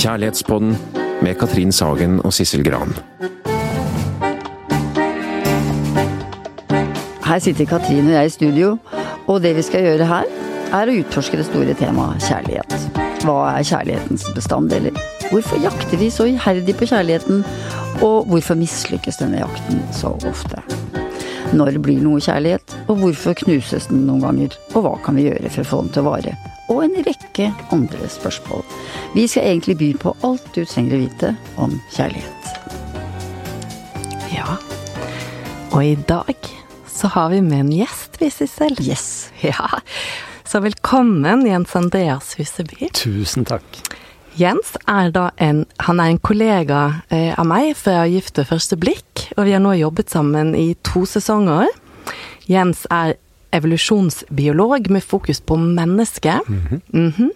Kjærlighetspodden med Katrin Sagen og Sissel Gran. Her sitter Katrin og jeg i studio, og det vi skal gjøre her, er å utforske det store temaet kjærlighet. Hva er kjærlighetens bestanddeler? Hvorfor jakter vi så iherdig på kjærligheten, og hvorfor mislykkes denne jakten så ofte? Når blir noe kjærlighet, og hvorfor knuses den noen ganger, og hva kan vi gjøre for å få den til å vare? Og en rekke andre spørsmål. Vi skal egentlig by på alt du trenger å vite om kjærlighet. Ja. Og i dag så har vi med en gjest, vi, Sissel. Yes. Ja. Så velkommen, Jens Andreas Huseby. Tusen takk. Jens er da en Han er en kollega eh, av meg fra Gifte første blikk, og vi har nå jobbet sammen i to sesonger. Jens er evolusjonsbiolog med fokus på mennesket. Mhm.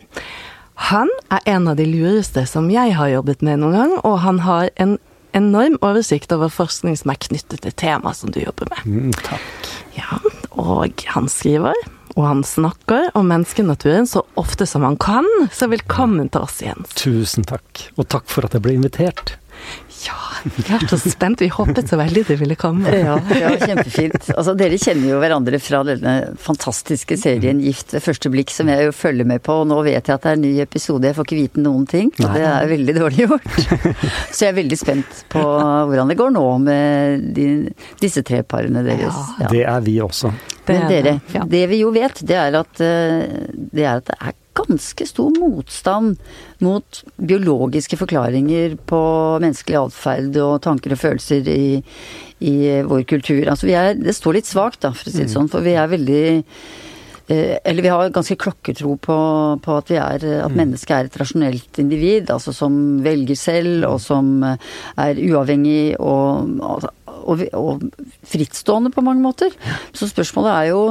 Han er en av de lureste som jeg har jobbet med noen gang, og han har en enorm oversikt over forskning som er knyttet til temaet som du jobber med. Mm, takk. Ja, og han skriver, og han snakker om menneskenaturen så ofte som han kan, så velkommen til oss, Jens. Tusen takk. Og takk for at jeg ble invitert. Ja, vi er så spent. Vi håpet så veldig du ville komme. Ja, ja, kjempefint. Altså, dere kjenner jo hverandre fra denne fantastiske serien 'Gift ved første blikk', som jeg jo følger med på. Og nå vet jeg at det er en ny episode, jeg får ikke vite noen ting. Og det er veldig dårlig gjort. Så jeg er veldig spent på hvordan det går nå med de, disse tre parene deres. Ja. Det er vi også. Det Men er dere, det, ja. det vi jo vet, det er at eh, det er, at det er ganske stor motstand mot biologiske forklaringer på menneskelig atferd og tanker og følelser i, i vår kultur. Altså vi er, det står litt svakt, da, for å si det sånn, for vi er veldig eh, eller vi har ganske klokketro på, på at, vi er, at mennesket er et rasjonelt individ, altså som velger selv, og som eh, er uavhengig og, og, og frittstående på mange måter. Så spørsmålet er jo,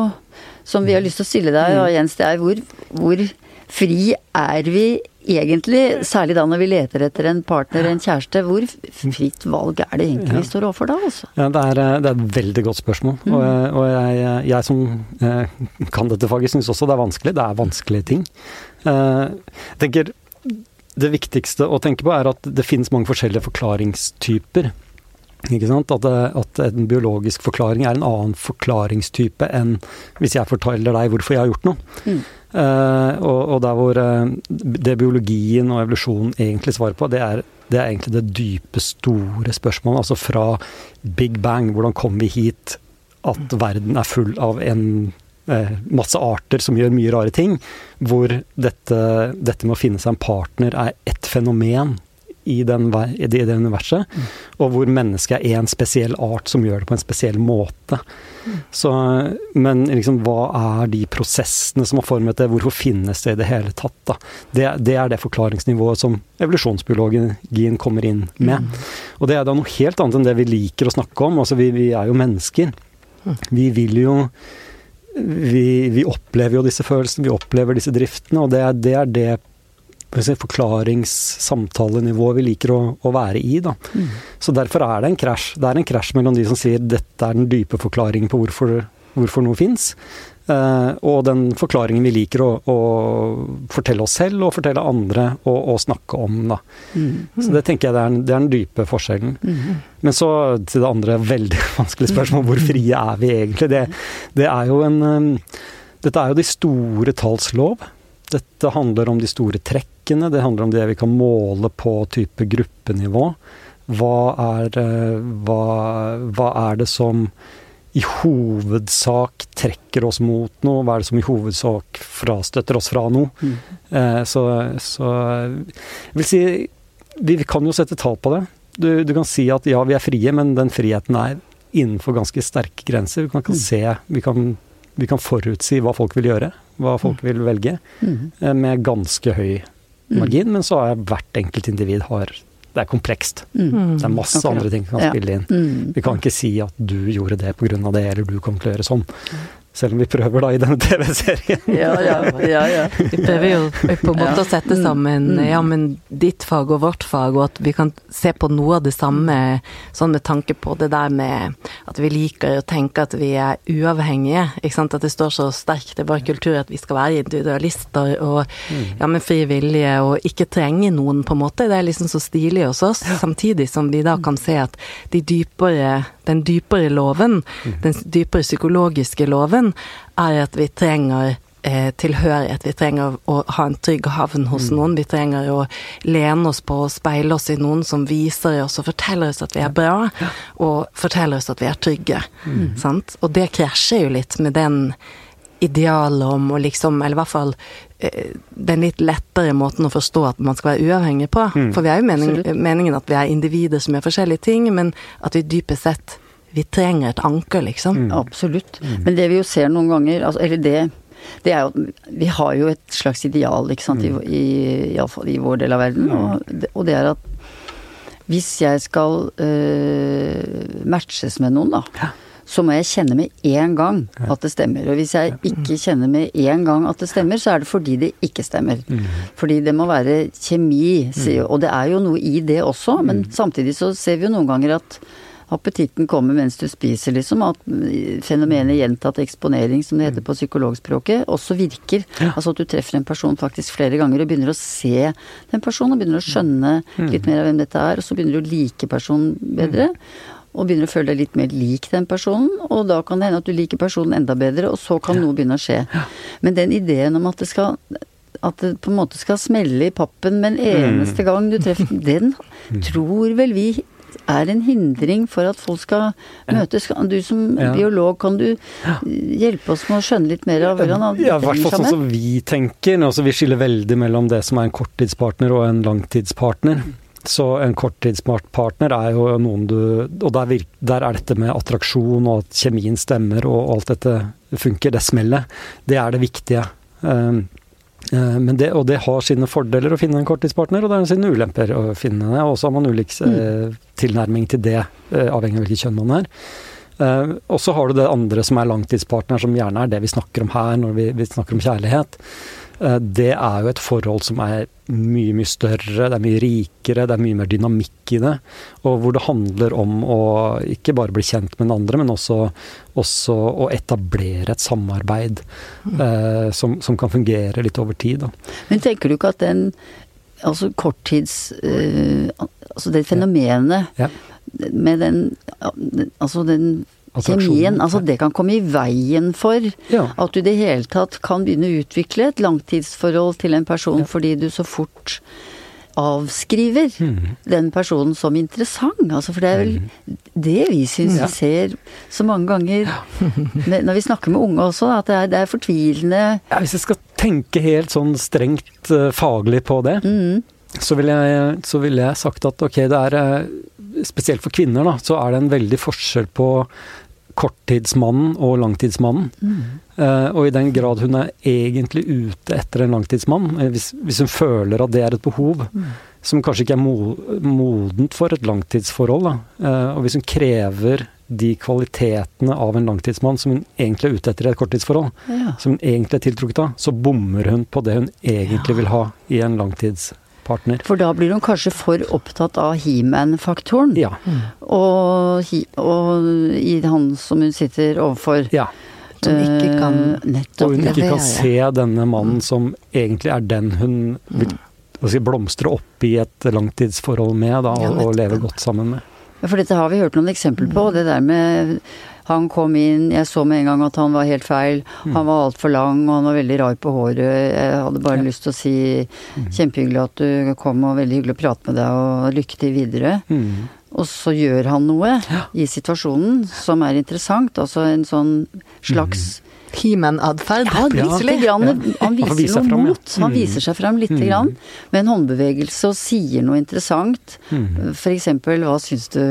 som vi har lyst til å stille deg, og Jens, det er hvor, hvor fri er vi egentlig? Særlig da når vi leter etter en partner, en kjæreste. Hvor fritt valg er det egentlig vi står overfor da, altså? Ja, det, er, eh, det er et veldig godt spørsmål. Og, og jeg, jeg som eh, kan dette faget, syns også det er vanskelig. Det er vanskelige ting. Eh, jeg tenker Det viktigste å tenke på er at det finnes mange forskjellige forklaringstyper. At, at en biologisk forklaring er en annen forklaringstype enn hvis jeg forteller deg hvorfor jeg har gjort noe. Mm. Uh, og, og der hvor uh, det biologien og evolusjonen egentlig svarer på, det er, det er egentlig det dype, store spørsmålet. Altså fra big bang, hvordan kom vi hit? At verden er full av en uh, masse arter som gjør mye rare ting. Hvor dette, dette med å finne seg en partner er ett fenomen i, den, i det, universet. Mm. Og hvor mennesket er en spesiell art som gjør det på en spesiell måte. Så, men liksom, hva er de prosessene som har formet det? Hvorfor finnes det i det hele tatt? Da? Det, det er det forklaringsnivået som evolusjonsbiologien kommer inn med. Og det er da noe helt annet enn det vi liker å snakke om. Altså, vi, vi er jo mennesker. Vi vil jo vi, vi opplever jo disse følelsene, vi opplever disse driftene, og det er det, er det hva skal jeg si, forklaringssamtalenivået vi liker å, å være i. Da. Så derfor er det en krasj. Det er en krasj mellom de som sier dette er den dype forklaringen på hvorfor, hvorfor noe fins, Uh, og den forklaringen vi liker å, å fortelle oss selv og fortelle andre og, og snakke om. Da. Så det tenker jeg det er, det er den dype forskjellen. Men så til det andre veldig vanskelige spørsmålet, hvor frie er vi egentlig? Det, det er jo en um, Dette er jo de store talls lov. Dette handler om de store trekkene, det handler om det vi kan måle på type gruppenivå. Hva er, eh, hva, hva er det som i hovedsak trekker oss mot noe? Hva er det som i hovedsak frastøtter oss fra noe? Eh, så, så jeg vil si vi, vi kan jo sette tall på det. Du, du kan si at ja, vi er frie, men den friheten er innenfor ganske sterke grenser. Vi kan, kan se, vi kan, vi kan forutsi hva folk vil gjøre, hva folk vil velge, mm. med ganske høy margin. Men så er hvert enkelt individ har Det er komplekst. Det er masse okay. andre ting som kan Ja. spille inn. Mm. Vi kan ikke si at du gjorde det pga. det, eller du kommer til å gjøre sånn. Selv om vi prøver da i denne TV-serien. Ja, ja, ja, ja. Vi prøver jo på en måte Ja. å sette sammen Mm. ja, men ditt fag og vårt fag, og at vi kan se på noe av det samme, sånn med tanke på det der med at vi liker å tenke at vi er uavhengige. ikke sant? At det står så sterkt i vår kultur at vi skal være individualister og mm. ja, med fri vilje og ikke trenge noen, på en måte. Det er liksom så stilig hos oss. Samtidig som vi da kan se at de dypere, den dypere loven, mm. den dypere psykologiske loven, er at vi trenger eh, tilhørighet. Vi trenger å ha en trygg havn hos mm. noen. Vi trenger å lene oss på og speile oss i noen som viser oss og forteller oss at vi er bra, og forteller oss at vi er trygge. Mm. Sant? Og det krasjer jo litt med den idealet om å liksom, eller i hvert fall eh, den litt lettere måten å forstå at man skal være uavhengig på. Mm. For vi er jo mening, meningen at vi er individer som gjør forskjellige ting, men at vi dypest sett vi trenger et anker, liksom. Mm. Absolutt. Mm. Men det vi jo ser noen ganger, altså, eller det det er jo Vi har jo et slags ideal, ikke sant, mm. i, i, i vår del av verden. Og Og, og, det er at hvis jeg skal øh, matches med noen, da, ja. Så må jeg kjenne med én gang at det stemmer. Og hvis jeg ikke kjenner med én gang at det stemmer, så er det fordi det ikke stemmer. Mm. Fordi det må være kjemi, mm. og det er jo noe i det også, men mm. samtidig så ser vi jo noen ganger at appetitten kommer mens du spiser, liksom. At fenomenet gjentatt eksponering, som det heter på psykologspråket, også virker. Altså at du treffer en person faktisk flere ganger og begynner å se den personen, og begynner å skjønne litt mer av hvem dette er, og så begynner du å like personen bedre. Og begynner å føle deg litt mer lik den personen, og da kan det hende at du liker personen enda bedre, og så kan ja. noe begynne å skje. Men den ideen om at det skal at det på en måte skal smelle i pappen med en eneste mm. gang du treffer Den tror vel vi er en hindring for at folk skal møtes. Du som ja. biolog, kan du hjelpe oss med å skjønne litt mer av hvordan det Ja, i hvert fall sånn som vi tenker. Altså, vi skiller veldig mellom det som er en korttidspartner og en langtidspartner. Så en korttidspartner er jo noen du Og der, virker, der, er dette med attraksjon og at kjemien stemmer og alt dette funker, det smellet, det er det viktige. Um, Eh, det, og det har sine fordeler å finne en korttidspartner, og det har sine ulemper å finne det. Og så har man ulik mm. eh, tilnærming til det, eh, avhengig av hvilket kjønn man er. og så har du det andre som er langtidspartner, som gjerne er det vi snakker om her når vi, vi snakker om kjærlighet. Eh, det er jo et forhold som er mye, mye større, det er mye rikere, det er mye mer dynamikk i det. Og hvor det handler om å ikke bare bli kjent med den andre, men også, også å etablere et samarbeid mm. eh, som, som, kan fungere litt over tid. Da. Men tenker du ikke at den altså korttids eh, Altså det fenomenet ja. Ja. med den Altså den Kjemien, altså det kan komme i veien for ja. at du i det hele tatt kan begynne å utvikle et langtidsforhold til en person ja. fordi du så fort avskriver mm. den personen som interessant. Altså for det er vel mm. det vi syns ja. vi ser så mange ganger når vi snakker med unge også, at det er, det er fortvilende ja, Hvis jeg skal tenke helt sånn strengt uh, faglig på det, mm. så ville jeg, så vil jeg sagt at ok, det er uh, Spesielt for kvinner, da, så er det en veldig forskjell på korttidsmannen og langtidsmannen. Mm. Uh, og i den grad hun er egentlig ute etter en langtidsmann, eh, hvis, hvis hun føler at det er et behov mm. som kanskje ikke er mo modent for et langtidsforhold, da. Uh, og hvis hun krever de kvalitetene av en langtidsmann som hun egentlig er ute etter i et korttidsforhold, ja. som hun egentlig er tiltrukket av, så bommer hun på det hun egentlig ja. vil ha i en langtidsforhold partner. For da blir hun kanskje for opptatt av he-man-faktoren. Ja. Og, og, i han som hun sitter overfor. Ja. Som ikke kan nettopp Og hun ikke kan se denne mannen som egentlig er den hun vil si, blomstre opp i et langtidsforhold med, da, og, og leve godt sammen med. Ja, for dette har vi hørt noen eksempler på. Det der med han kom inn, jeg så med en gang at han var helt feil. Mm. Han var altfor lang, og han var veldig rar på håret. Jeg hadde bare ja. lyst til å si mm. kjempehyggelig at du kom, og veldig hyggelig å prate med deg, og lykke til videre. Mm. Og så gjør han noe ja. i situasjonen som er interessant. Altså en sånn slags mm. He-man-atferd. Ja, lite grann. Han viser noe frem, mot. Han mm. viser seg fram lite mm. grann med en håndbevegelse og sier noe interessant. Mm. For eksempel, hva syns du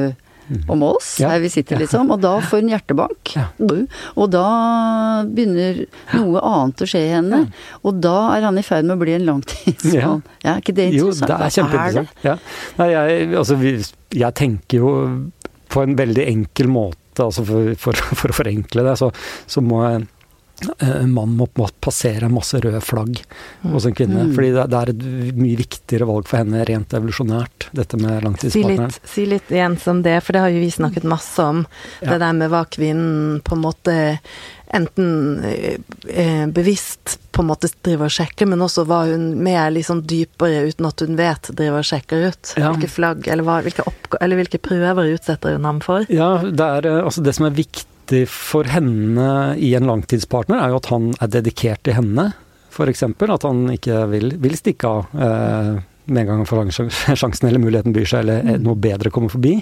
om oss, ja. her vi sitter, liksom. Og da får hun hjertebank. Og da begynner noe annet å skje i henne. Og da er han i ferd med å bli en langtidsmann. Ja. er ikke det interessant? Jo, det er kjempeinteressant. Ja. Nei, jeg, altså, jeg tenker jo på en veldig enkel måte, altså for, for, for å forenkle det, så, så må jeg en mann må passere masse røde flagg hos en kvinne. Mm. Fordi det, er et mye viktigere valg for henne rent evolusjonært, dette med Si langtidspartneren. litt, si litt igjen som det, for det har jo vi snakket masse om. Ja. Det der med hva kvinnen på en måte enten eh, eh, bevisst på en måte driver og sjekker, men også hva hun mer liksom dypere, uten at hun vet, driver og sjekker ut. Ja. Hvilke flagg, eller, hva, hvilke, eller hvilke prøver utsetter hun ham for. Ja, det, er, eh, altså det som er viktig for henne i en langtidspartner, er jo at han er dedikert til henne. F.eks. at han ikke vil, vil stikke av eh, med en gang han får sjansen eller muligheten byr seg, eller eh, noe bedre kommer forbi.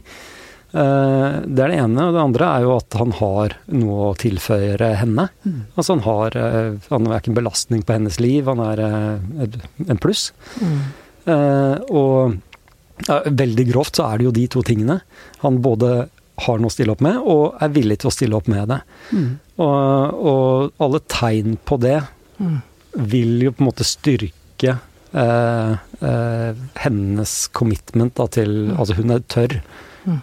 Eh, det er det ene. Og det andre er jo at han har noe å tilføye henne. Altså han har eh, Han er ikke en belastning på hennes liv, han er eh, en pluss. Eh, og ja, veldig grovt så er det jo de to tingene. Han både har noe å stille opp med, og er villig til å stille opp med det. Mm. Og, og alle tegn på det vil jo på en måte styrke eh, eh, hennes commitment da, til Altså hun er tørr.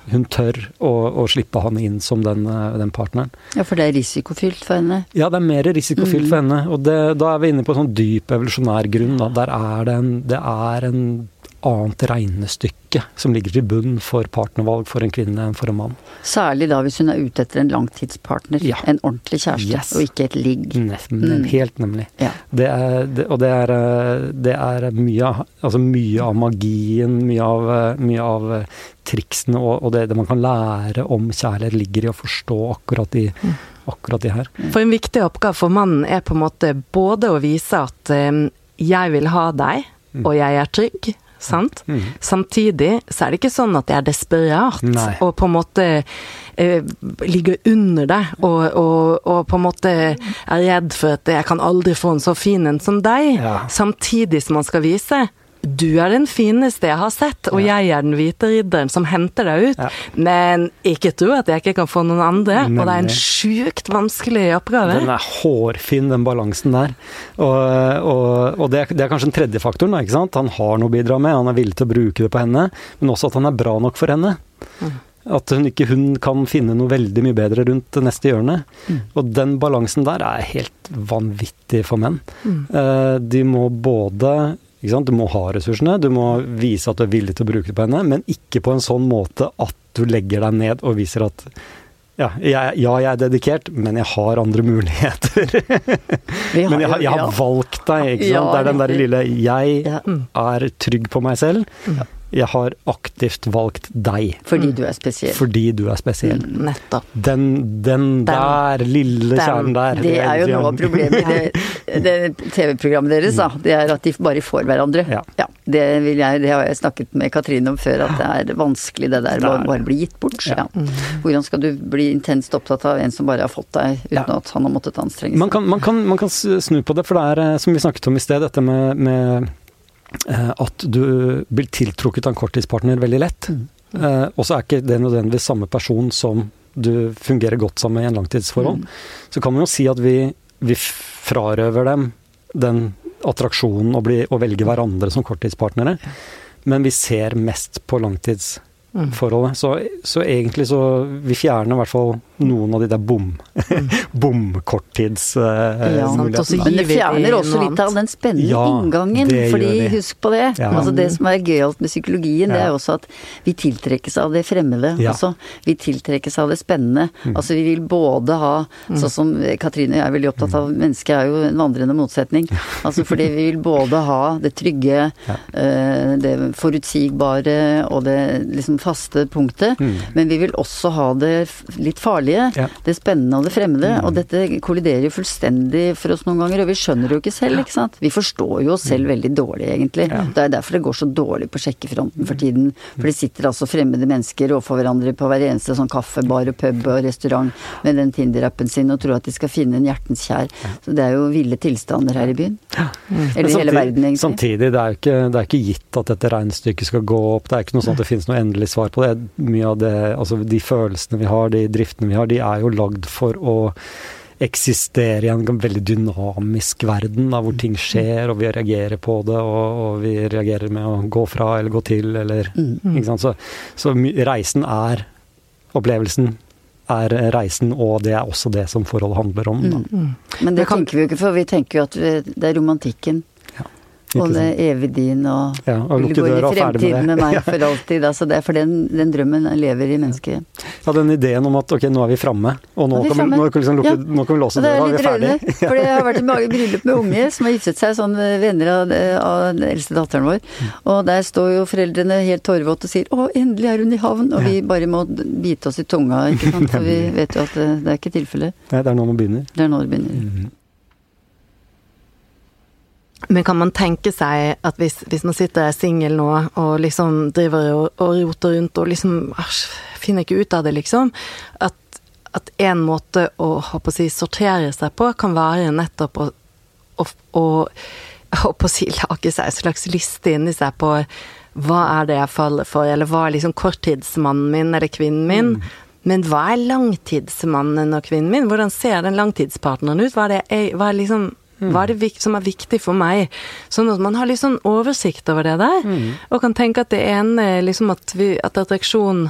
Hun tør å, å slippe han inn som den, eh, den partneren. Ja, for det er risikofylt for henne. Ja, det er mer risikofylt for henne. Og det, da er vi inne på en sånn dyp evolusjonær grunn. Da. Der er det en, det er en annet regnestykke som ligger til bunn for partnervalg for en kvinne enn for en mann. Særlig da hvis hun er ute etter en langtidspartner. Ja. En ordentlig kjæreste, Yes. og ikke et ligg. Mm. Helt nemlig. Ja. Det er, det, og det er, det er mye, av- altså mye av magien, mye av, mye av eh, triksene og, og det, det man kan lære om kjærlighet, ligger i å forstå akkurat de, akkurat de her. For en viktig oppgave for mannen er på en måte både å vise at um, jeg vil ha deg, og jeg er trygg. Sant? Mm. Samtidig så er det ikke sånn at jeg er desperat Nei. og på en måte eh, ligger under deg og, og, og på en måte er redd for at jeg kan aldri få en så fin en som deg. Ja. Samtidig som man skal vise du er den fineste jeg har sett, og jeg er den hvite ridderen som henter deg ut. Ja. Men ikke tro at jeg ikke kan få noen andre. Og det er en Nemlig. sjukt vanskelig oppgave. Den er hårfin, den balansen der. Og, og, og det, er, det er kanskje den tredje faktoren. Da, ikke sant? Han har noe å bidra med, han er villig til å bruke det på henne, men også at han er bra nok for henne. At hun ikke hun kan finne noe veldig mye bedre rundt det neste hjørne. Og den balansen der er helt vanvittig for menn. Mm. de må både? Du må ha ressursene, du må vise at du er villig til å bruke det på henne, men ikke på en sånn måte at du legger deg ned og viser at ja, jeg, ja, jeg er dedikert, men jeg har andre muligheter. Har men jeg, jeg har ja. valgt deg, ikke sant. Ja, det er den der lille Jeg Ja. er trygg på meg selv. Jeg har aktivt valgt deg Fordi du er spesiell. fordi du er spesiell. Nettopp. Den, den der lille Den. kjernen der. Det er jo noe av problemet i det, det TV-programmet deres, da. Det er at de bare får hverandre. Ja. det, vil jeg, det har jeg snakket med Katrine om før, at det er vanskelig det der Det å bare bli gitt bort. Ja. Ja. Hvordan skal du bli intenst opptatt av en som bare har fått deg, uten Ja. at han har måttet anstrenge seg? Man kan, man, kan, man kan snu på det, for det er eh, som vi snakket om i sted, dette med, med at du blir tiltrukket av en korttidspartner veldig lett. Mm. og så er ikke det nødvendigvis samme person som du fungerer godt sammen med i en langtidsforhold. Så kan man jo si at vi, vi frarøver dem den attraksjonen å, bli, å velge hverandre som korttidspartnere. Men vi ser mest på langtidsforholdet. Så, så egentlig så Vi fjerner i hvert fall noen av de der bom, bom-korttids eh, Ja, sant, og så mulighetene. Men det fjerner også litt av den spennende Ja, inngangen. fordi husk på det. Ja. Altså det som er gøyalt med psykologien, det er også at vi tiltrekkes av det fremmede. Ja. Mm. Altså, vi tiltrekkes av det spennende. Altså vi vil både ha Sånn som Katrine og jeg er veldig opptatt av mennesket er jo en vandrende motsetning. Altså fordi vi vil både ha det trygge, eh, det forutsigbare og det liksom faste punktet. Men vi vil også ha det litt farlige, Mm. Ja. Mm. det spennende og det fremmede. Og dette kolliderer jo fullstendig for oss noen ganger, og vi skjønner det jo ikke selv, ikke sant. Vi forstår jo oss selv Mm. veldig dårlig, egentlig. Det er derfor det går så dårlig på sjekkefronten for tiden. For det sitter altså fremmede mennesker overfor hverandre på hver eneste sånn kaffebar og pub og restaurant med den Tinder-appen sin og tror at de skal finne en hjertens kjær. Så det er jo ville tilstander her i byen. Ja. Eller i hele verden, egentlig. Samtidig, det er, jo ikke, det er ikke gitt at dette regnestykket skal gå opp. Det er ikke noe sånn at det finnes noe endelig svar på det. Mye av det, altså De følelsene vi har, de driftene vi har, de er jo lagd for å eksistere i en veldig dynamisk verden, da, hvor ting skjer, og vi reagerer på det, og, og vi reagerer med å gå fra eller gå til, eller Mm. ikke sant? Så, så reisen er opplevelsen er reisen, og det er også det som forholdet handler om. Da. Mm. Men det kan- tenker vi jo ikke, for vi tenker jo at vi, det er romantikken. Det er evig din og Ja, og vil gå inn i fremtiden med med meg for alltid. Altså det for den, den drømmen lever i mennesket. Ja, den ideen om at ok, nå er vi framme, og nå, kan, vi, liksom lukke, Ja. nå kan vi låse det døra, vi er ferdig. rørende, for jeg har vært i mange bryllup med unge som har giftet seg, sånn eh, venner av, av den eldste datteren vår. Mm. Og der står jo foreldrene helt tårevåte og sier 'Å, endelig er hun i havn', og vi bare må bite oss i tunga, ikke sant. For vi vet jo at det, det er ikke tilfellet. Det er nå man begynner. Det er nå det begynner. Mhm. Men kan man tenke seg at hvis, hvis man sitter singel nå og liksom driver og, og roter rundt og liksom asj, finner ikke ut av det, liksom, at, at en måte å, å si, sortere seg på kan være nettopp å, å, å, å si, lage seg en slags liste inni seg på hva er det jeg faller for, eller hva er liksom korttidsmannen min eller kvinnen min? Men hva er langtidsmannen og kvinnen min? Hvordan ser den langtidspartneren ut? Hva er det hva er liksom hva er det som er viktig for meg? Sånn at man har litt sånn oversikt over det der, og kan tenke at det ene er liksom at, vi, at attraksjon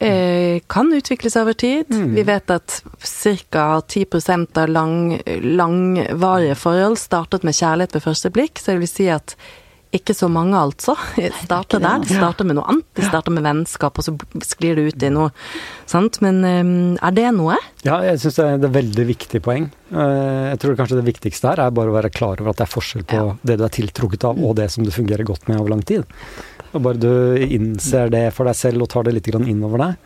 eh, kan seg over tid. Vi vet at ca. 10 av lang, langvarige forhold startet med kjærlighet ved første blikk, så det vil si at ikke så mange, altså. Starter der. Det starter med noe annet. Det starter med vennskap, og så sklir det ut i noe. Sant? Men eh, er det noe? Ja, jeg syns det er et veldig viktig poeng. Eh, Jeg tror kanskje det viktigste her er bare å være klar over at det er forskjell på Ja. det du er tiltrukket av, og det som du fungerer godt med over lang tid. Og bare du innser det for deg selv og tar det litt inn over deg.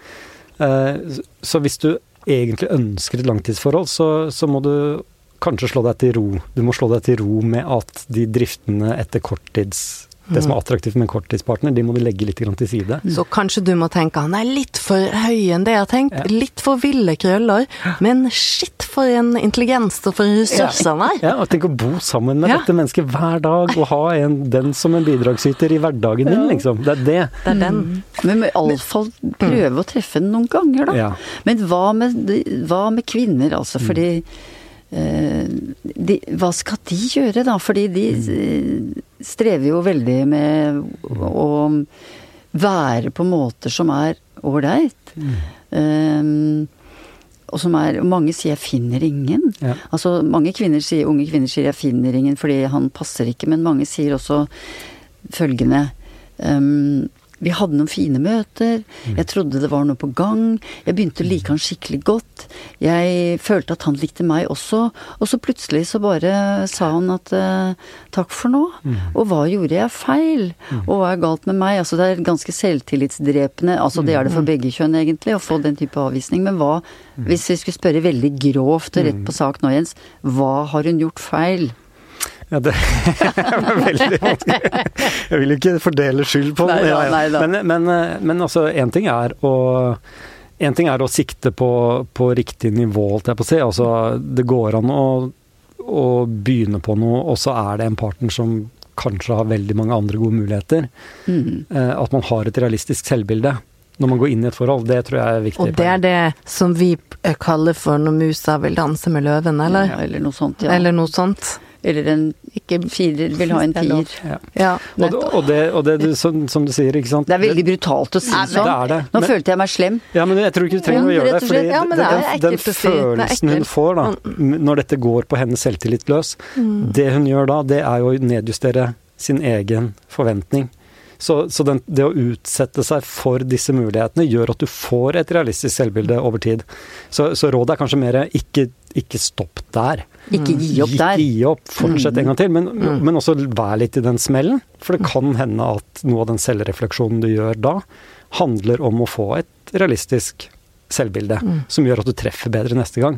Eh, Så hvis du egentlig ønsker et langtidsforhold, så, så må du kanskje slå deg til ro. Du må slå deg til ro med at de driftene etter korttids Det som er attraktivt med en korttidspartner, de må du legge litt til side. Så kanskje du må tenke han er litt for høy enn det jeg har tenkt. Ja. Litt for ville krøller. Men shit for en intelligens og for ressurser ressurs han er. Ja, og Tenk å bo sammen med Ja. dette mennesket hver dag, og ha en, den som en bidragsyter i hverdagen din, liksom. Det er det. Det er den. Men iallfall prøve å treffe den noen ganger, da. Ja. Men hva med, hva med kvinner, altså? Fordi eh, de, Hva skal de gjøre, da? Fordi de eh, strever jo veldig med å være på måter som er ålreit. Um, og som er Mange sier 'jeg finner ingen'. Ja. Altså mange kvinner sier, Unge kvinner sier 'jeg finner ingen' fordi han passer ikke, men mange sier også følgende um, Vi hadde noen fine møter. Jeg trodde det var noe på gang. Jeg begynte å like han skikkelig godt. Jeg følte at han likte meg også. Og så plutselig så bare sa han at eh, takk for nå. Og hva gjorde jeg feil? Og hva er galt med meg? Altså det er ganske selvtillitsdrepende. Altså det er det for begge kjønn egentlig, å få den type avvisning. Men hva, hvis vi skulle spørre veldig grovt og rett på sak nå, Jens, hva har hun gjort feil? Ja, det var veldig vanskelig. Jeg vil ikke fordele skyld på noen. Ja, ja. Men, men, men altså, én ting er å en ting er å sikte på, på riktig nivå, holdt jeg på å si. Altså, det går an å, å begynne på noe, og så er det en partner som kanskje har veldig mange andre gode muligheter. Mm. Eh, At man har et realistisk selvbilde når man går inn i et forhold. Det tror jeg er viktig. Og det er det som vi kaller for når musa vil danse med løven, eller? Ja, eller noe sånt, ja. Eller noe sånt. Eller en firer vil ha en er tier. Ja. Ja, Og, det- og, det, og det du, som, som du sier, ikke sant. Det er veldig brutalt å si Nei, sånn. det er det. Nå Men- følte jeg meg slem. Ja, men jeg tror ikke du trenger Ja, å gjøre det. fordi. Ja, men det er den, den er følelsen hun får da, når dette går på hennes selvtillit løs, det hun gjør da, det er jo å nedjustere sin egen forventning. Så, så den, det å utsette seg for disse mulighetene gjør at du får et realistisk selvbilde over tid. Så, så rådet er kanskje mer ikke, ikke stopp der. Ikke gi opp der. Ikke gi opp, fortsett en gang til, men, men også vær litt i den smellen. For det kan hende at noe av den selvrefleksjonen du gjør da, handler om å få et realistisk selvbilde, som gjør at du treffer bedre neste gang.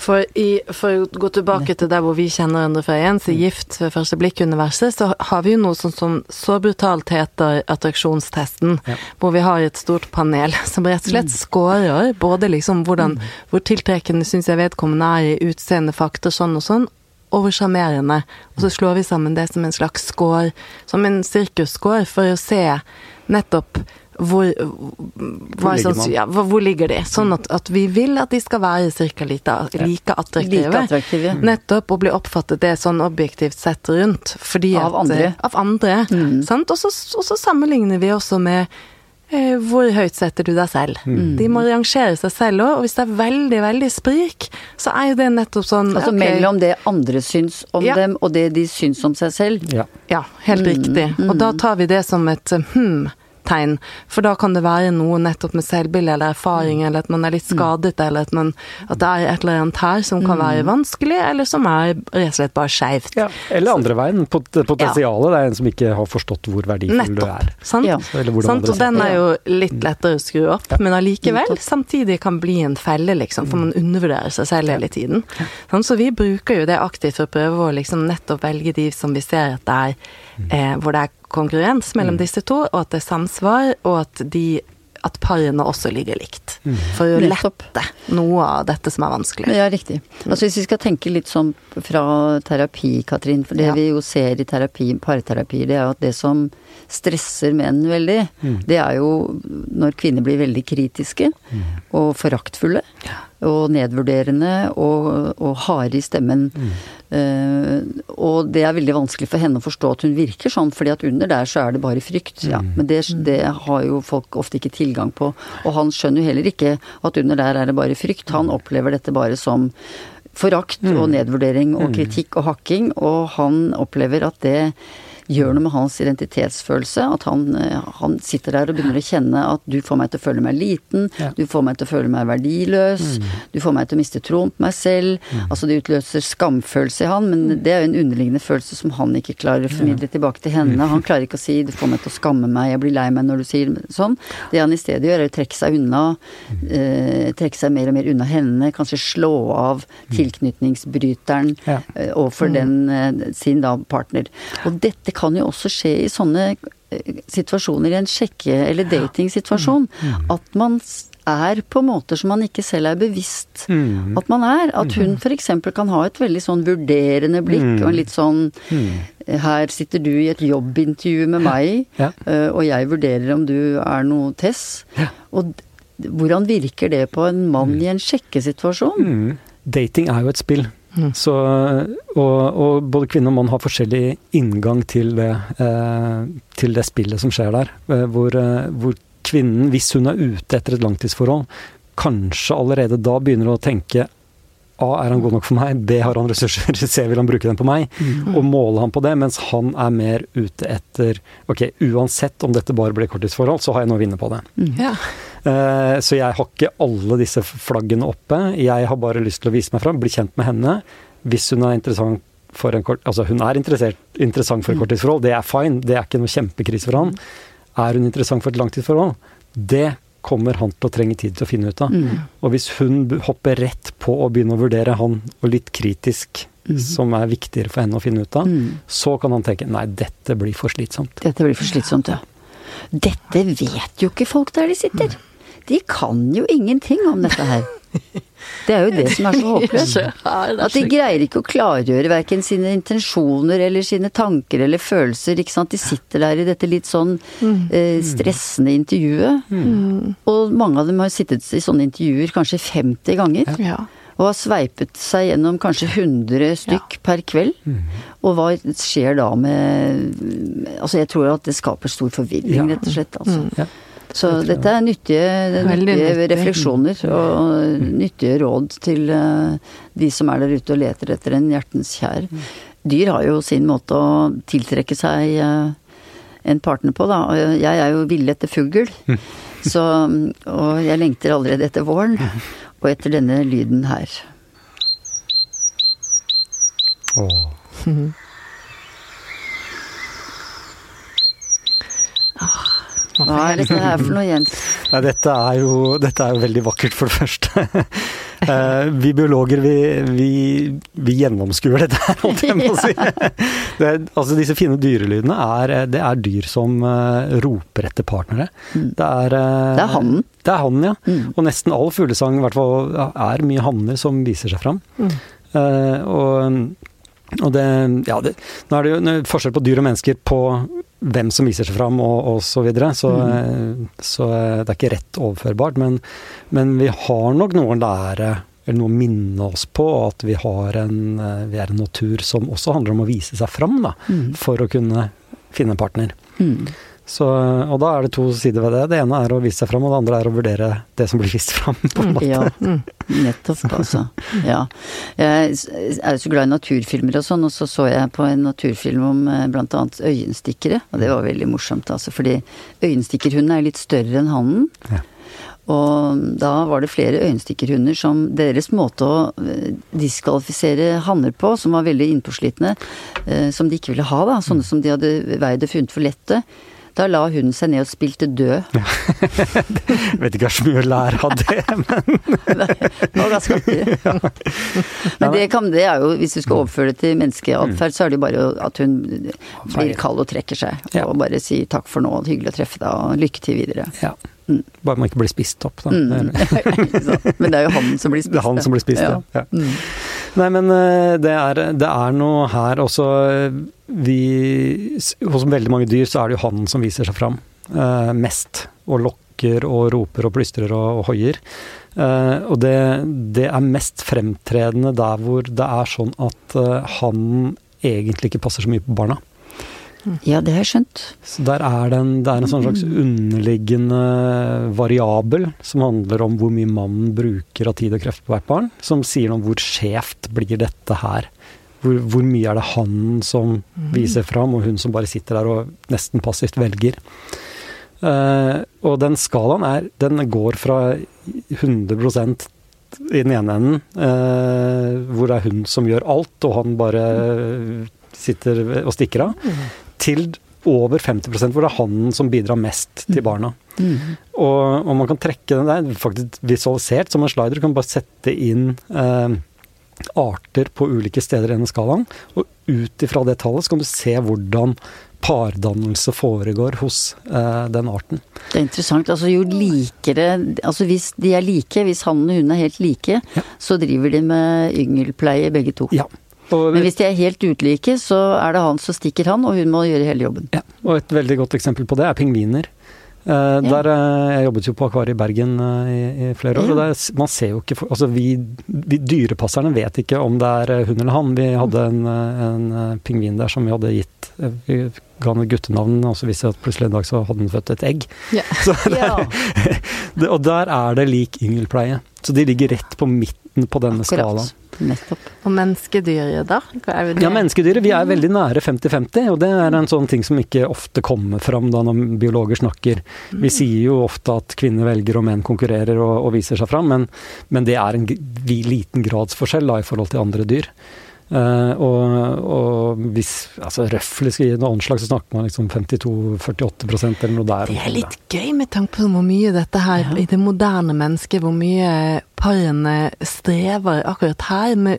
For, i, for å gå tilbake til der hvor vi kjenner hverandre fra igjen, så Gift ved første blikk-universet, så har vi jo noe sånt som så brutalt heter attraksjonstesten, Ja. hvor vi har et stort panel som rett og slett scorer både liksom hvordan, hvor tiltrekkende syns jeg vedkommende er i utseende, fakter, sånn og sånn, og hvor sjarmerende. Og så slår vi sammen det som en slags score, som en sirkusscore, for å se nettopp hvor, hva er ligger ja, hvor, hvor ligger de? Sånn at, at vi vil at de skal være cirka like, like attraktive. Like attraktive. Nettopp, og bli oppfattet det sånn objektivt sett rundt. Fordi Av at, andre. eh, Av andre. Mm. Sant? Og så, sammenligner vi også med eh, hvor høyt setter du deg selv? Mm. De må rangere seg selv òg, og hvis det er veldig, veldig sprik, så er jo det nettopp sånn Altså okay. mellom det andre syns om Ja. dem, og det de syns om seg selv. Ja. Ja, helt Mm, riktig. Og da tar vi det som et eh, hm. Tegn. For da kan det være noe nettopp med selvbilde eller erfaring, eller at man er litt Mm. skadet, eller at, man, at det er et eller annet her som kan være vanskelig, eller som er rett og slett bare skeivt. Ja, eller andre veien. Pot potensialet. Det er en som ikke har forstått hvor verdifull du er. Sant? Ja. Sant? Og den er jo litt lettere å skru opp, men allikevel Nettopp. samtidig kan bli en felle, liksom, for man undervurderer seg selv hele tiden. Sånn, så vi bruker jo det aktivt for å prøve å liksom nettopp velge de som vi ser at det er eh, hvor det er kongruens mellom disse to, og at det er samsvar, og at de at parene også ligger likt. For å lette noe av dette som er vanskelig. Ja, riktig. Altså Hvis vi skal tenke litt sånn fra terapi, Katrin, for det Ja. vi jo ser i terapi, parterapi, det er jo at det som stresser menn veldig, det er jo når kvinner blir veldig kritiske og foraktfulle. Og nedvurderende og, og harde i stemmen. Eh, og det er veldig vanskelig for henne å forstå at hun virker sånn, fordi at under der så er det bare frykt. Ja. Men det, det har jo folk ofte ikke tilgang på. Og han skjønner jo heller ikke at under der er det bare frykt. Han opplever dette bare som forakt og nedvurdering og kritikk og hakking, og han opplever at det gjør noe med hans identitetsfølelse. At han, eh, han sitter der og begynner å kjenne at du får meg til å føle meg liten, Ja. du får meg til å føle meg verdiløs, du får meg til å miste troen på meg selv. Altså det utløser skamfølelse i han, men det er jo en underliggende følelse som han ikke klarer å formidle tilbake til henne. Han klarer ikke å si 'du får meg til å skamme meg, jeg blir lei meg når du sier sånn'. Det han i stedet gjør, er å trekke seg unna, eh, trekke seg mer og mer unna henne, kanskje slå av tilknytningsbryteren Ja. eh, overfor den eh, sin da partner. Og dette kan jo også skje i sånne eh, situasjoner, i en sjekke- eller datingsituasjon, at man er på måter som man ikke selv er bevisst Mm. at man er. At hun f.eks. kan ha et veldig sånn vurderende blikk, og en litt sånn Her sitter du i et jobbintervju med meg, Ja. eh, og jeg vurderer om du er noe Tess. Og hvordan virker det på en mann i en sjekkesituasjon? Mm. Dating er jo et spill. Så, og, og både kvinne og mann har forskjellig inngang til det, eh, til det spillet som skjer der. Eh, hvor, eh, hvor kvinnen, hvis hun er ute etter et langtidsforhold, kanskje allerede da begynner å tenke A. Er han god nok for meg? B. Har han ressurser? C. Vil han bruke dem på meg? Og måle han på det, mens han er mer ute etter Ok, uansett om dette bare blir korttidsforhold, så har jeg noe å vinne på det. Ja. Eh, Så jeg har ikke alle disse flaggene oppe. Jeg har bare lyst til å vise meg fram, bli kjent med henne. Hvis hun er interessant for en kort Altså, hun er interessant for et korttidsforhold, det er fine. Det er ikke noe kjempekrise for han. Er hun interessant for et langtidsforhold? Det kommer han til å trenge tid til å finne ut av. Og hvis hun hopper rett på å begynne å vurdere han, og litt kritisk, som er viktigere for henne å finne ut av, så kan han tenke nei, dette blir for slitsomt. Dette blir for slitsomt, ja. Dette vet jo ikke folk der de sitter. De kan jo ingenting om dette her. Det er jo det som er så håpløst. At de greier ikke å klargjøre verken sine intensjoner eller sine tanker eller følelser. ikke sant? De sitter der i dette litt sånn eh, stressende intervjuet. Og mange av dem har sittet i sånne intervjuer kanskje 50 ganger. Ja. Og har sveipet seg gjennom kanskje 100 stykk per kveld. Og hva skjer da med Altså jeg tror at det skaper stor forvirring, Ja. rett og slett. Altså. Ja. Så dette er nyttige, nyttige refleksjoner og nyttige råd til eh, de som er der ute og leter etter en hjertens kjær. Dyr har jo sin måte å tiltrekke seg eh, en partner på, da. Jeg er jo ville etter fugl. Så, og jeg lengter allerede etter våren. Og etter denne lyden her. Åh. Hva er dette her for noe, Jens? Nei, dette er, jo, dette er jo veldig vakkert, for det første. Eh, vi biologer, vi, vi, vi gjennomskuer dette her, holdt jeg på å si. Det, altså, disse fine dyrelydene er, det er dyr som eh, roper etter partnere. Det er eh, Det er hannen. Det er hannen, ja. Mm. Og nesten all fuglesang i hvert fall er mye hanner som viser seg fram. Eh, og og det, ja, det, nå er det jo forskjell på dyr og mennesker på hvem som viser seg fram og, og så videre, så, mm. så eh, det er ikke rett overførbart. Men, men vi har nok noe å lære, eller noe å minne oss på, at vi, har en, eh, vi er en natur som også handler om å vise seg fram, da, for å kunne finne en partner. Mm. Så, og da er det to sider ved det. Det ene er å vise seg fram, og det andre er å vurdere det som blir vist fram. på en måte. Ja, nettopp, altså. Ja. Jeg er jo så glad i naturfilmer og sånn, og så så jeg på en naturfilm om bl.a. blant annet øyenstikkere, og det var veldig morsomt, altså. Fordi øyenstikkerhunden er litt større enn hannen. Ja. Og da var det flere øyenstikkerhunder som deres måte å eh, diskvalifisere hanner på, som var veldig innpåslitne, eh, som de ikke ville ha, da. Sånne som de hadde veid og funnet for lette. Da la hunden seg ned og spilte død. Vet ikke så mye å lære av det, men Det var ganske artig. Men det, kan, det er jo, hvis du skal overføre det til menneskeatferd, så er det jo bare at hun blir kald og trekker seg. Ja. Og bare sier takk for nå, hyggelig å treffe deg, og lykke til videre. ja. Bare man ikke blir spist opp, da. Mm. Men det er jo han som blir spist. Det er han som blir spist, ja. ja. Mm. Nei, men eh, det er, det er noe her også Vi Hos veldig mange dyr så er det jo hannen som viser seg fram eh, mest. Og lokker og roper og plystrer og, og hoier. Eh, og det, det er mest fremtredende der hvor det er sånn at eh, hannen egentlig ikke passer så mye på barna. Ja, det har jeg skjønt. Så der er det en, det er en sånn slags underliggende variabel som handler om hvor mye mannen bruker av tid og krefter på hvert barn, som sier noe om hvor skjevt blir dette her. Hvor, hvor mye er det han som viser fram, og hun som bare sitter der og nesten passivt velger. Uh, og den skalaen er Den går fra 100% i den ene enden, uh, hvor det er hun som gjør alt, og han bare sitter og stikker av, til over 50 hvor det er han som bidrar mest til barna. Mm. Og, og man kan trekke den der, faktisk visualisert som en slider. Du kan bare sette inn eh, arter på ulike steder i denne skalaen. Og ut ifra det tallet så kan du se hvordan pardannelse foregår hos eh, den arten. Det er interessant. Altså jo likere Altså hvis de er like, hvis han og hun er helt like, Ja. så driver de med yngelpleie begge to. Ja. Og, Men hvis de er helt utlike, så er det han som stikker han, og hun må gjøre hele jobben. ja, og et veldig godt eksempel på det er pingviner. Eh, der, uh, jeg jobbet jo på akvariet i Bergen uh, i, i flere år, Ja. og der, man ser jo ikke for, Altså vi, vi dyrepasserne vet ikke om det er hun eller han. Vi hadde en, en pingvin der som vi hadde gitt Vi ga et guttenavn, og så viste det at plutselig en dag så hadde han født et egg. Ja. Så det, Ja, og der er det lik yngelpleie. Så de ligger rett på midten på denne skalaen. Nettopp. Og menneskedyret, da? Er? Ja, menneskedyret. Vi er veldig nære 50-50, og det er en sånn ting som ikke ofte kommer fram da når biologer snakker. Vi sier jo ofte at kvinner velger og menn konkurrerer og, og viser seg fram, men, men det er en liten grads gradsforskjell da, i forhold til andre dyr. Uh, og, og hvis altså røftlig skal gi noe anslag, så snakker man liksom 52-48 eller noe der. Det er litt gøy med tanke på hvor mye dette her Ja. i det moderne mennesket, hvor mye parene strever akkurat her med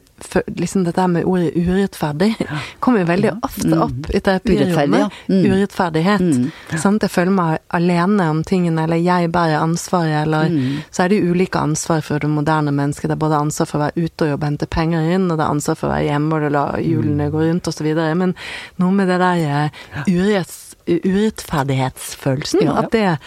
liksom dette med ordet urettferdig. Kommer jo veldig ofte Mm. opp i terapirommet. Mm. Urettferdighet. Mm. Sånn at jeg føler meg alene om tingene, eller jeg bærer ansvaret, eller Mm. så er det jo ulike ansvar for det moderne mennesket. Det er både ansvar for å være ute og jobbe og hente penger inn, og det er ansvar for å være hjemme og la hjulene gå rundt osv. Men noe med det der eh, uretts, urettferdighetsfølelsen, at det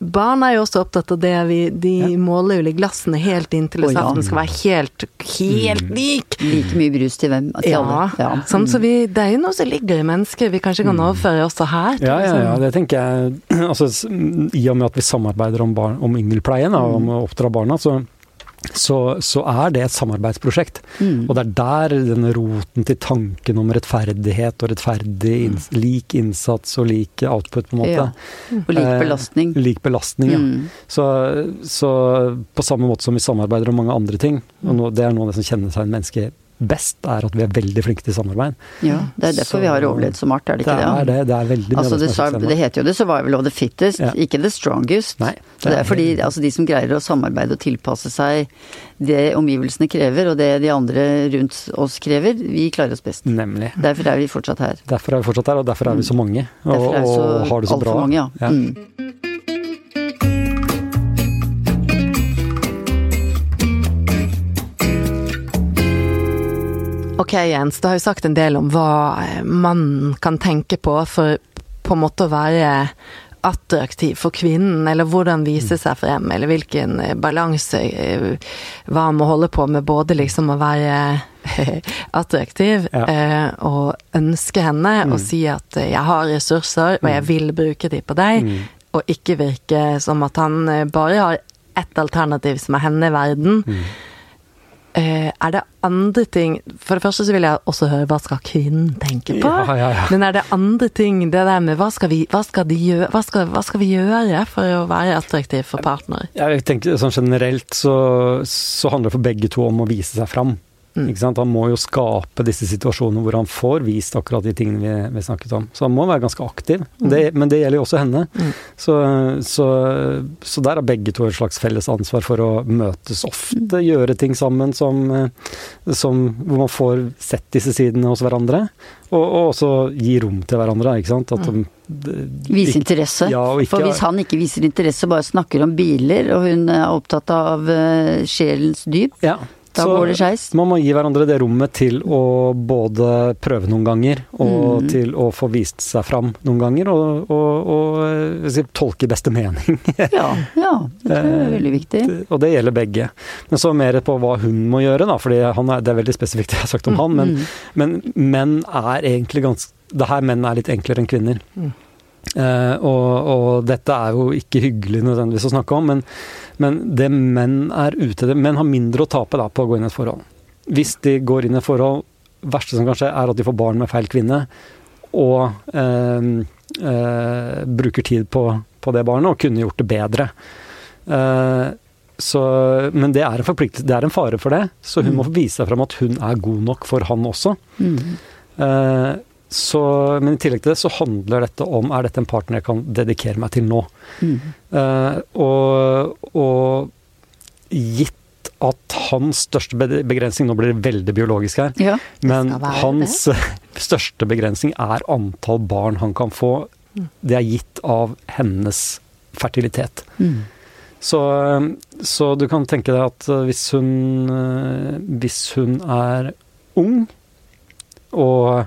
Barn er jo også opptatt av det. Vi, de måler jo glassene helt inntil Å, ja. skal være helt, helt lik. Like mye brus til hvem? Til Ja, alle. Ja. Sånn, så vi, det er jo noe som ligger i mennesket vi kanskje kan overføre også her. Ja, ja, ja, Sånn. det tenker jeg. Altså, I og med at vi samarbeider om, barn, om yngelpleien, og om å oppdra barna, så, så, så er det et samarbeidsprosjekt. Mm. Og det er der denne roten til tanken om rettferdighet og rettferdig inns lik innsats og lik output, på en måte. Ja. Og lik Eh, belastning. Lik belastning, ja. Mm. Så, så på samme måte som vi samarbeider om mange andre ting, og nå, det er noe av det som kjennetegner mennesket best, er at vi er veldig flinke til samarbeid. Ja, det er derfor Så- vi har overlevd som art, er det ikke Det Det er det? det. Det er veldig mye Altså, det, det er sa- det heter jo the survival of the fittest, Ja. ikke the strongest. Nei, Så det er fordi altså, de som greier å samarbeide og tilpasse seg det omgivelsene krever, og det de andre rundt oss krever, vi klarer oss best. Nemlig. Derfor er vi fortsatt her. Derfor er vi fortsatt her, og derfor er vi så mange. Og, er så, og har det så altfor bra. mange, ja. Ja. Mm. Ok, Jens, du har jo sagt en del om hva eh, mannen kan tenke på for på en måte å være attraktiv for kvinnen, eller hvordan vise seg frem, eller hvilken eh, balanse Hva han må holde på med både liksom å være attraktiv Ja. eh, og ønske henne Mm. og si at eh, jeg har ressurser, og jeg vil bruke de på deg, Mm. og ikke virke som at han eh, bare har ett alternativ som er henne i verden. Mm. Eh, er det andre ting For det første så vil jeg også høre hva skal kvinnen tenke på? Ja, ja, ja. Men er det andre ting, det der med hva skal vi, hva skal de gjøre, hva skal, hva skal vi gjøre for å være attraktiv for partner? Jeg tenker sånn Generelt så, så handler det for begge to om å vise seg fram. Mm. Ikke sant? Han må jo skape disse situasjonene hvor han får vist akkurat de tingene vi, vi snakket om. Så han må være ganske aktiv. Det, men det gjelder jo også henne. Mm. Så, så, så der har begge to et slags felles ansvar for å møtes ofte, gjøre ting sammen som, som Hvor man får sett disse sidene hos hverandre. Og, og også gi rom til hverandre, ikke sant. At de, de- Vise interesse. Ja, ikke, For hvis han ikke viser interesse, bare snakker om biler, og hun er opptatt av eh, sjelens dyp, ja, da så- går det skeis. Man må gi hverandre det rommet til å både prøve noen ganger, og Mm. til å få vist seg fram noen ganger, og, og, og eh, si, tolke i beste mening. Ja, ja, det tror jeg er veldig viktig. og det gjelder begge. Men så mer på hva hun må gjøre, da, for er, det er veldig spesifikt det jeg har sagt om han, men, Mm. men menn er egentlig ganske Det her menn er litt enklere enn kvinner. Mm. Eh, og, og dette er jo ikke hyggelig nødvendigvis å snakke om, men, men det menn er ute etter Menn har mindre å tape da, på å gå inn i et forhold. Hvis de går inn i et forhold verste som kan skje, er at de får barn med feil kvinne, og uh, uh, bruker tid på, på det barnet, og kunne gjort det bedre. Så, men det er en det er en fare for det, så hun Mm. må vise seg fram at hun er god nok for han også. Mm. Så, men i tillegg til det så handler dette om er dette en partner jeg kan dedikere meg til nå. Mm. Uh, og, og gitt at hans største begrensning Nå blir det veldig biologisk her. Ja. Men hans det. største begrensning er antall barn han kan få. Det er gitt av hennes fertilitet. Mm. Så, så du kan tenke deg at eh, hvis hun, eh, hvis hun er ung og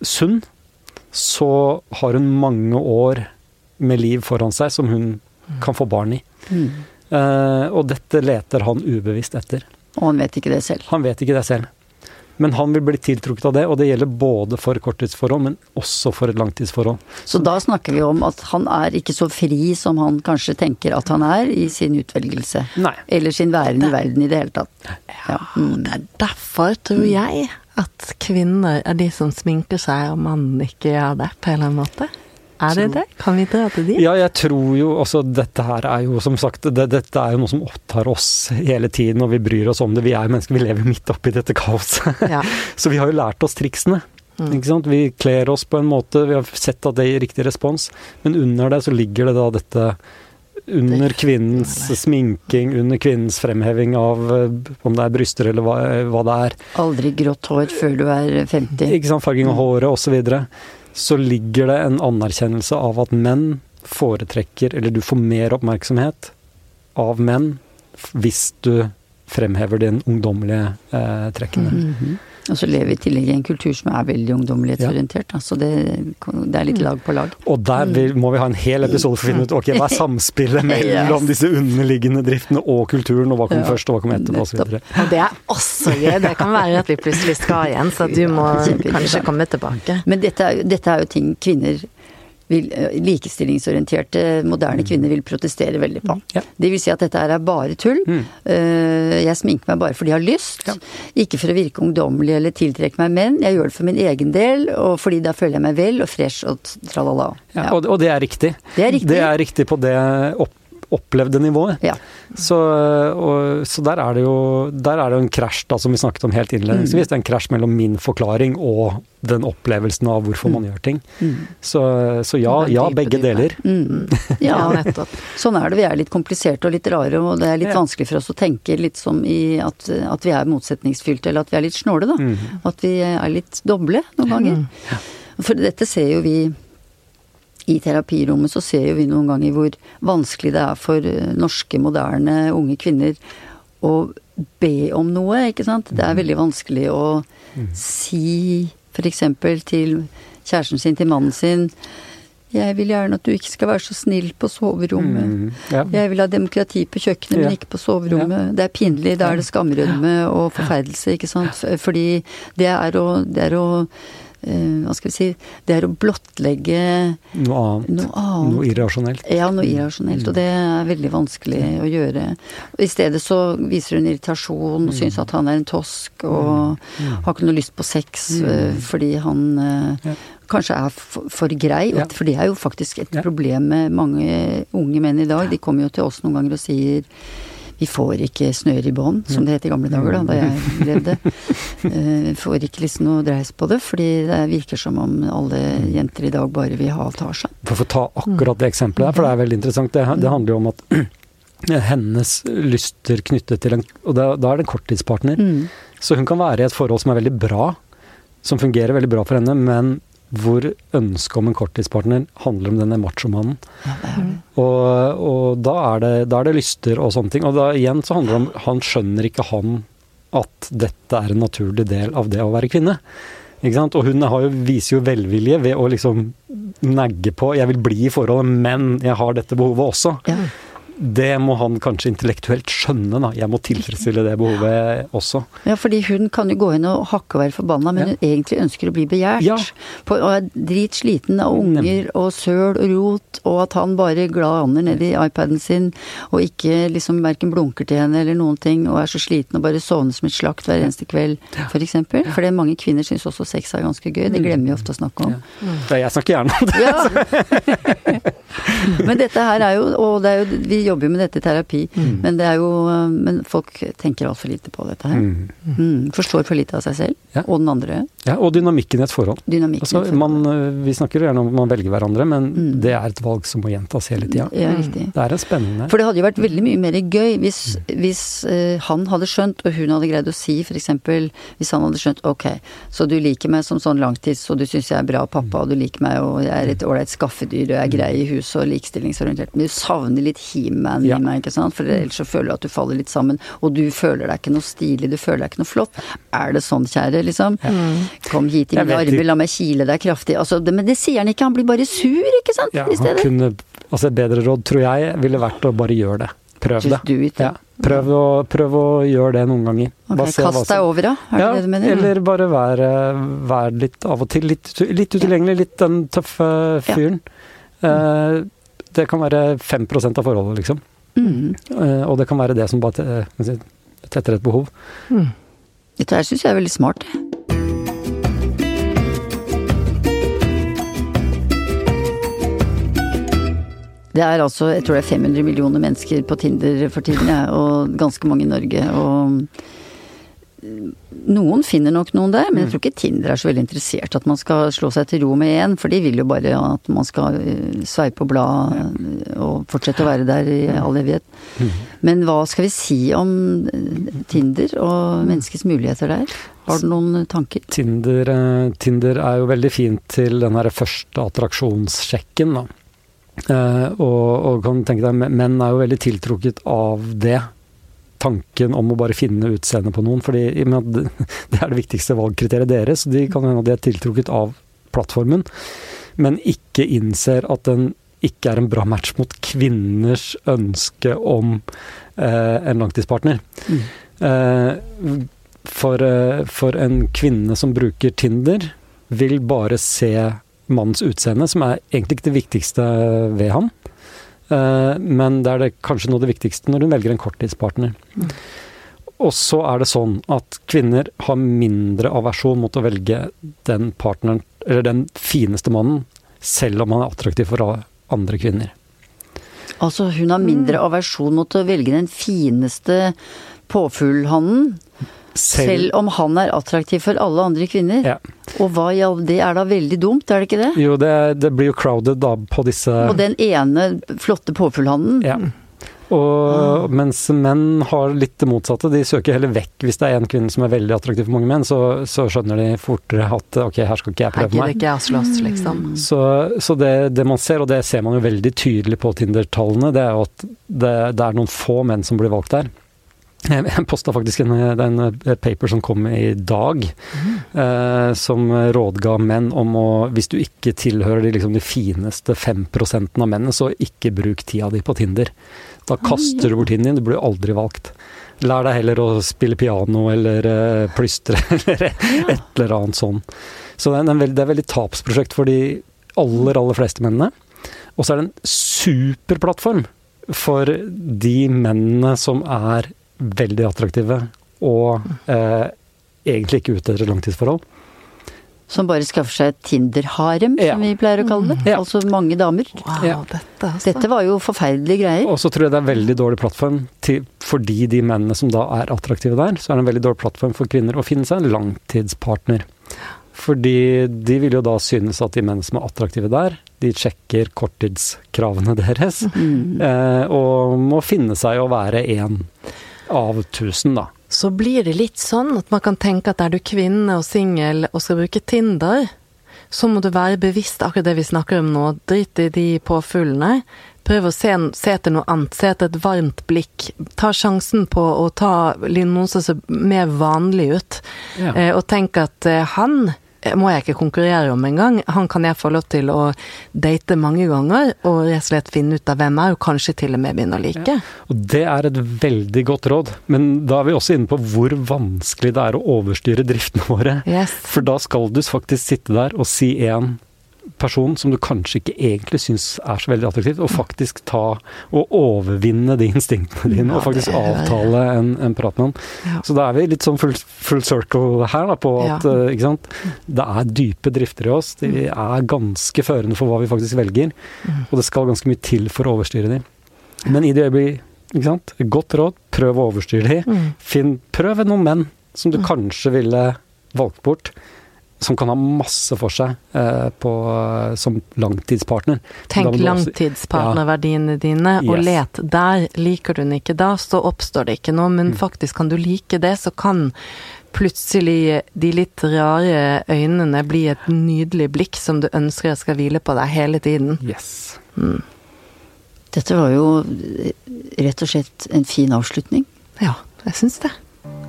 sunn, så har hun mange år med liv foran seg som hun kan få barn i. Mm. Uh, og dette leter han ubevisst etter. Og han vet ikke det selv. Han vet ikke det selv. Men han vil bli tiltrukket av det, og det gjelder både for korttidsforhold, men også for et langtidsforhold. Så da snakker vi om at han er ikke så fri som han kanskje tenker at han er i sin utvelgelse. Nei. Eller sin væren i verden i det hele tatt. Ja. Mm. Det er derfor, tror jeg, at kvinner er de som sminker seg, og mannen ikke gjør det, på en eller annen måte. Er det det? Kan vi dra til dit? Ja, jeg tror jo også Dette her er jo som sagt det, Dette er jo noe som opptar oss hele tiden, og vi bryr oss om det. Vi er jo mennesker, vi lever midt oppi dette kaoset. Ja. Så vi har jo lært oss triksene. Mm. Ikke sant? Vi kler oss på en måte, vi har sett at det gir riktig respons, men under det så ligger det da dette under kvinnens sminking, under kvinnens fremheving av eh, om det er bryster eller hva, hva det er. Aldri grått hår før du er 50. Ikke sant, farging av håret osv. Så, videre, så ligger det en anerkjennelse av at menn foretrekker, eller du får mer oppmerksomhet av menn hvis du fremhever din ungdommelige eh, trekkene. Mhm. Og så lever vi i tillegg i en kultur som er veldig ungdommelighetsorientert. Ja. Så det, det er litt lag på lag. Og der vil, må vi ha en hel episode for å finne ut ok, hva er samspillet mellom disse underliggende driftene og kulturen, og hva kommer Ja. først, og hva kommer etterpå, osv. Og det er også gøy. Det kan være at vi plutselig skal igjen, så du må kanskje komme tilbake. Men dette er, dette er jo ting kvinner vil, eh, likestillingsorienterte, moderne kvinner vil protestere veldig på. Ja. Det vil si at dette her er bare tull. Mm. Eh, Jeg sminker meg bare fordi jeg har lyst. Ja. Ikke for å virke ungdommelig eller tiltrekke meg menn. Jeg gjør det for min egen del, og fordi da føler jeg meg vel og fresh og tralala. Ja, og det er riktig. Det er riktig. Det er riktig på det opp, opplevde nivået. Ja. Så, og, så der er det jo der er det en krasj, da, som vi snakket om helt innledningsvis. Det er en krasj mellom min forklaring og den opplevelsen av hvorfor man gjør ting. Mm. Så, så ja, ja, begge dype. deler. Mm. Ja, nettopp. sånn er det. Vi er litt kompliserte og litt rare, og det er litt Ja. vanskelig for oss å tenke litt som i at, at vi er motsetningsfylte, eller at vi er litt snåle, da. Mhm. At vi er litt doble noen ganger. For dette ser jo vi i terapirommet, så ser jo vi noen ganger hvor vanskelig det er for eh, norske, moderne, unge kvinner å be om noe, ikke sant. Det er veldig vanskelig å si f.eks. til kjæresten sin, til mannen sin Jeg vil gjerne at du ikke skal være så snill på soverommet. Mm, ja. Jeg vil ha demokrati på kjøkkenet, Ja. men ikke på soverommet. Det er pinlig, da er det skamrødme og forferdelse, ikke sant. Fordi det er å, det er å Hva skal vi si Det er å blottlegge Noe annet. noe annet. Noe irrasjonelt. Ja, noe irrasjonelt, og det er veldig vanskelig å gjøre. I stedet så viser hun irritasjon og syns at han er en tosk og har ikke noe lyst på sex eh, fordi han eh, Ja. kanskje er for, for grei. Ja. For det er jo faktisk et Ja. problem med mange unge menn i dag. De kommer jo til oss noen ganger og sier vi får ikke snøre i bånd, som det het i gamle dager da, da jeg levde. Vi får ikke liksom noe dreis på det, fordi det virker som om alle jenter i dag bare vil ha tar seg. For å ta akkurat det eksempelet der, for det er veldig interessant. Det, det handler jo om at hennes lyster knyttet til en Og da, da er det en korttidspartner. Mm. Så hun kan være i et forhold som er veldig bra, som fungerer veldig bra for henne, men hvor ønsket om en korttidspartner handler om denne machomannen. Ja. Og, og da, er det, da er det lyster og sånne ting. Og da igjen så handler det om Han skjønner ikke han at dette er en naturlig del av det å være kvinne. Ikke sant? Og hun har jo, viser jo velvilje ved å liksom negge på 'jeg vil bli i forholdet, men jeg har dette behovet også'. Ja. Det må han kanskje intellektuelt skjønne, da. Jeg må tilfredsstille det behovet også. Ja, fordi hun kan jo gå inn og hakke og være forbanna, men Ja. hun egentlig ønsker å bli begjært. Ja. På, og er dritsliten av unger og søl og rot, og at han bare glad aner ned i iPaden sin og ikke liksom verken blunker til henne eller noen ting, og er så sliten og bare sovner som et slakt hver eneste kveld, for eksempel. Fordi mange kvinner syns også sex er ganske gøy, det glemmer vi ofte å snakke om. Ja. Jeg snakker gjerne om det. Ja. men dette her er jo, og det er jo, vi jobber jo med dette i terapi, men det er jo, men folk tenker altfor lite på dette her. Mm. Mm, forstår for lite av seg selv, Ja. og den andre. Ja, og dynamikken i et forhold. Dynamikken. Altså, man, øh, vi snakker gjerne om at man velger hverandre, men Mm. det er et valg som må gjentas hele tida. Ja, riktig. Det er en spennende For det hadde jo vært veldig mye mer gøy hvis, hvis uh, han hadde skjønt, og hun hadde greid å si f.eks. Hvis han hadde skjønt ok, så du liker meg som sånn langtids, og du syns jeg er bra pappa, og du liker meg, og jeg er et ålreit skaffedyr, og jeg er grei i huset og likestillingsorientert, men du savner litt he-man Ja. meg, ikke sant, for ellers så føler du at du faller litt sammen, og du føler deg ikke noe stilig, du føler deg ikke noe flott. Er det sånn, kjære, liksom? Kom hit i mine armer, la meg kile deg kraftig. Altså, det, men det sier han ikke, han blir bare sur, ikke sant, Ja, han kunne, altså Et bedre råd, tror jeg, ville vært å bare gjøre det. Prøv det. It. Ja, prøv, å, prøv å gjøre det noen ganger. Okay, Kast deg som- over, da? Er Ja, det det du mener? eller bare være, vær litt av og til litt, litt utilgjengelig, litt den tøffe fyren. Eh, det kan være 5 av forholdet, liksom. Mm. Uh, og det kan være det som bare si, tetter et behov. Dette her syns jeg er veldig smart. Det er altså, jeg tror det er 500 millioner mennesker på Tinder for tiden, ja, og ganske mange i Norge. Og noen finner nok noen der, men jeg tror ikke Tinder er så veldig interessert at man skal slå seg til ro med én, for de vil jo bare at man skal eh, sveipe og bla eh, og fortsette å være der i all evighet. Men hva skal vi si om eh, Tinder og menneskets muligheter der? Har du noen tanker? Tinder, Tinder er jo veldig fint til den her første attraksjonssjekken, da. Og, og kan tenke deg, menn er jo veldig tiltrukket av det. Tanken om å bare finne utseendet på noen, fordi det, er det viktigste valgkriteriet deres. De kan hende de er tiltrukket av plattformen, men ikke innser at den ikke er en bra match mot kvinners ønske om eh, en langtidspartner. Mm. Eh, for, eh, for en kvinne som bruker Tinder, vil bare se mannens utseende, som er egentlig ikke det viktigste ved ham. Eh, Men det er det kanskje noe av det viktigste når hun velger en korttidspartner. Og så er det sånn at kvinner har mindre aversjon mot å velge den partneren, eller den fineste mannen, selv om han er attraktiv for andre kvinner. Altså hun har mindre aversjon mot å velge den fineste påfuglhannen, selv om han er attraktiv for alle andre kvinner. Ja. Og hva i all det er da veldig dumt, er det ikke det? Jo, det, det blir jo crowded da på disse Og den ene flotte påfuglhannen. Ja. Og mens menn har litt det motsatte. De søker heller vekk. Hvis det er en kvinne som er veldig attraktiv for mange menn, så, så skjønner de fortere at ok, her skal ikke jeg prøve meg. ikke jeg slåss, liksom. Så, så det, det man ser, og det ser man jo veldig tydelig på Tinder-tallene, det er jo at det, det er noen få menn som blir valgt der. Jeg, posta faktisk en, en, paper som kom i dag, mm. eh, som rådga menn om å Hvis du ikke tilhører de, liksom, de fineste 5 av mennene, så ikke bruk tida di på Tinder. Da kaster du bort tiden din, du blir aldri valgt. Lær deg heller å spille piano eller eh, plystre eller et eller annet sånn. Så det er, en, det er et veldig tapsprosjekt for de aller, aller fleste mennene. Og så er det en superplattform for de mennene som er veldig attraktive og eh, egentlig ikke ute etter et langtidsforhold. Som bare skaffer seg et Tinder-harem, ja. som vi pleier å kalle det. Ja. Altså mange damer. Wow, ja. dette, altså. dette, var jo forferdelige greier. Og så tror jeg det er en veldig dårlig plattform til, fordi de mennene som da er attraktive der, så er det en veldig dårlig plattform for kvinner å finne seg en langtidspartner. Fordi de vil jo da synes at de mennene som er attraktive der, de sjekker korttidskravene deres. Mm. Eh, og må finne seg å være én av tusen, da så blir det litt sånn at man kan tenke at er du kvinne og singel og skal bruke Tinder, så må du være bevisst akkurat det vi snakker om nå. Drit i de påfuglene. Prøv å se, se etter noe annet. Se etter et varmt blikk. Ta sjansen på å ta som ser mer vanlig ut. Ja. Eh, og tenk at eh, han må jeg ikke konkurrere om engang. Han kan jeg få lov til å date mange ganger, og rett og slett finne ut av hvem er, og kanskje til og med begynne å like. Ja. Og det er et veldig godt råd, men da er vi også inne på hvor vanskelig det er å overstyre driftene våre. Yes. For da skal du faktisk sitte der og si én person som du kanskje ikke egentlig syns er så veldig attraktivt, og faktisk ta og overvinne de instinktene dine, ja, og faktisk avtale en, en, prat med han. Ja. Så da er vi litt sånn full, full circle her, da, på at ja. uh, ikke sant? det er dype drifter i oss. De mm. er ganske førende for hva vi faktisk velger, mm. og det skal ganske mye til for å overstyre dem. Men i det øyeblikk, ikke sant, godt råd, prøv å overstyre dem. Mm. Finn, prøv noen menn som du mm. kanskje ville valgt bort som kan ha masse for seg eh, på, som langtidspartner. Tenk langtidspartnerverdiene dine, og yes. let der. Liker du den ikke da, så oppstår det ikke noe, men mm. faktisk kan du like det, så kan plutselig de litt rare øynene bli et nydelig blikk som du ønsker skal hvile på deg hele tiden. Yes. Mm. Dette var jo rett og slett en fin avslutning. Ja, jeg syns det.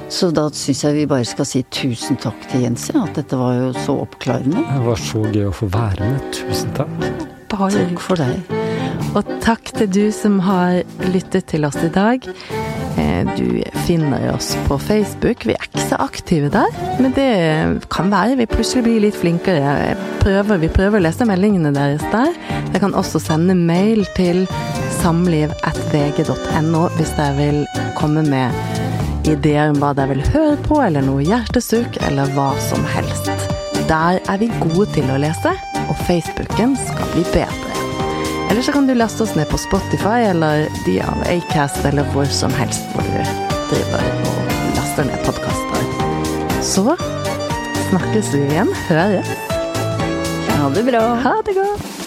Så da syns jeg vi bare skal si tusen takk til Jens, ja. At dette var jo så oppklarende. Det var så gøy å få være med. Tusen takk. Bare takk for deg. Og takk til du som har lyttet til oss i dag. Eh, du finner oss på Facebook. Vi er ikke så aktive der, men det kan være vi plutselig blir litt flinkere. Prøver, vi prøver å lese meldingene deres der. Jeg kan også sende mail til samliv.vg.no hvis dere vil komme med ideer om hva dere vil høre på, eller noe hjertesukk, eller hva som helst. Der er vi gode til å lese, og Facebooken skal bli bedre. Eller så kan du laste oss ned på Spotify eller de av Acast eller hvor som helst hvor du driver og laster ned podkaster. Så snakkes vi igjen. Høres. Ha det bra. Ha det godt.